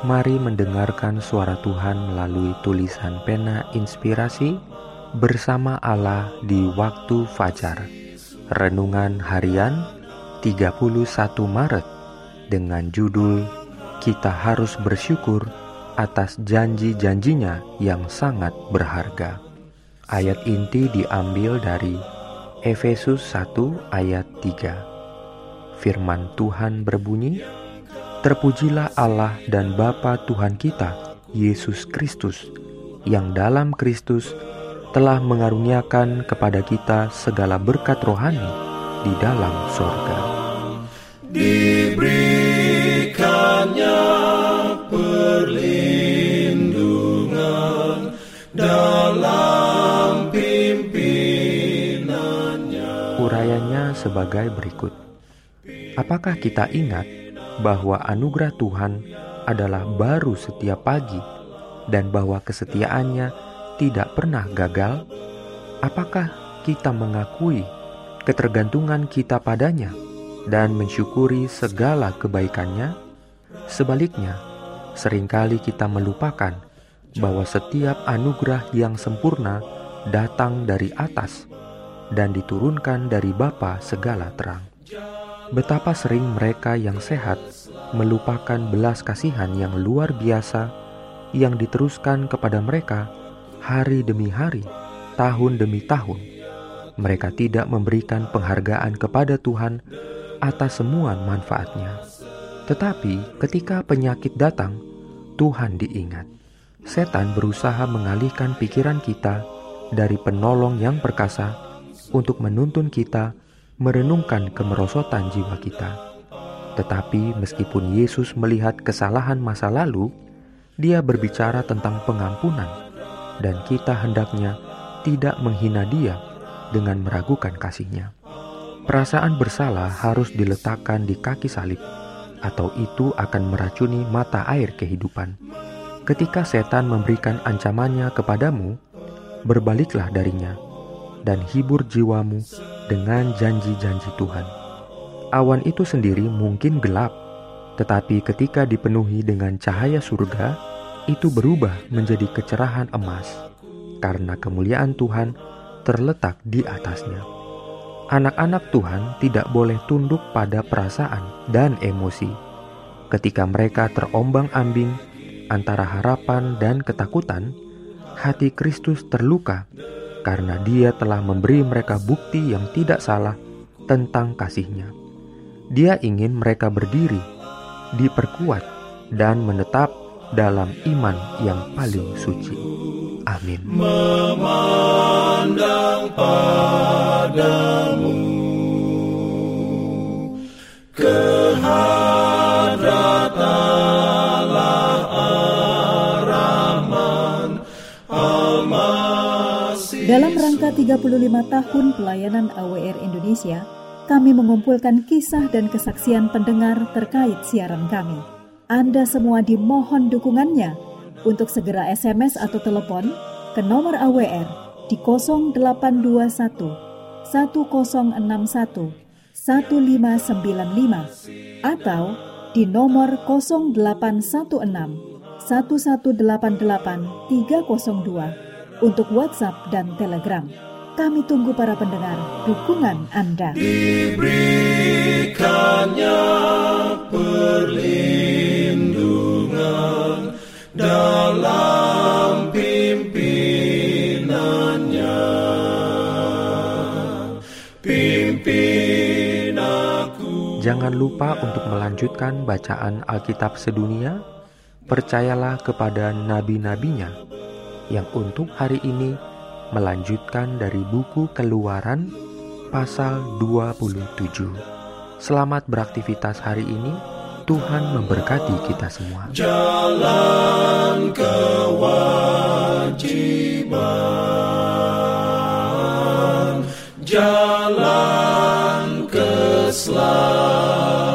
Mari mendengarkan suara Tuhan melalui tulisan pena inspirasi bersama Allah di waktu fajar. Renungan harian 31 Maret dengan judul Kita harus bersyukur atas janji-janjinya yang sangat berharga. Ayat inti diambil dari Efesus 1 ayat 3. Firman Tuhan berbunyi, Terpujilah Allah dan Bapa Tuhan kita, Yesus Kristus, yang dalam Kristus telah mengaruniakan kepada kita segala berkat rohani di dalam sorga. Diberikannya perlindungan dalam pimpinannya. Urayanya sebagai berikut. Apakah kita ingat bahwa anugerah Tuhan adalah baru setiap pagi dan bahwa kesetiaannya tidak pernah gagal? Apakah kita mengakui ketergantungan kita padanya dan mensyukuri segala kebaikannya? Sebaliknya, sering kali kita melupakan bahwa setiap anugerah yang sempurna datang dari atas dan diturunkan dari Bapa segala terang. Betapa sering mereka yang sehat melupakan belas kasihan yang luar biasa yang diteruskan kepada mereka hari demi hari, tahun demi tahun. Mereka tidak memberikan penghargaan kepada Tuhan atas semua manfaatnya. Tetapi ketika penyakit datang, Tuhan diingat. Setan berusaha mengalihkan pikiran kita dari penolong yang perkasa untuk menuntun kita merenungkan kemerosotan jiwa kita. Tetapi meskipun Yesus melihat kesalahan masa lalu, dia berbicara tentang pengampunan, dan kita hendaknya tidak menghina dia dengan meragukan kasihnya. Perasaan bersalah harus diletakkan di kaki salib, atau itu akan meracuni mata air kehidupan. Ketika setan memberikan ancamannya kepadamu, berbaliklah darinya dan hibur jiwamu dengan janji-janji Tuhan. Awan itu sendiri mungkin gelap, tetapi ketika dipenuhi dengan cahaya surga, itu berubah menjadi kecerahan emas, karena kemuliaan Tuhan terletak di atasnya. Anak-anak Tuhan tidak boleh tunduk pada perasaan dan emosi. Ketika mereka terombang-ambing antara harapan dan ketakutan, hati Kristus terluka karena dia telah memberi mereka bukti yang tidak salah tentang kasihnya. Dia ingin mereka berdiri, diperkuat, dan menetap dalam iman yang paling suci. Amin. Memandang padamu Dalam rangka 35 tahun pelayanan AWR Indonesia, kami mengumpulkan kisah dan kesaksian pendengar terkait siaran kami. Anda semua dimohon dukungannya untuk segera SMS atau telepon ke nomor AWR di 0821 1061 1595 atau di nomor 0816 1188 302 untuk WhatsApp dan Telegram. Kami tunggu para pendengar dukungan Anda. Diberikannya perlindungan dalam pimpinannya. Pimpin aku. Jangan lupa untuk melanjutkan bacaan Alkitab sedunia. Percayalah kepada nabi-nabinya yang untuk hari ini melanjutkan dari buku Keluaran pasal 27. Selamat beraktivitas hari ini. Tuhan memberkati kita semua. Jalan kewajiban, jalan keselamatan.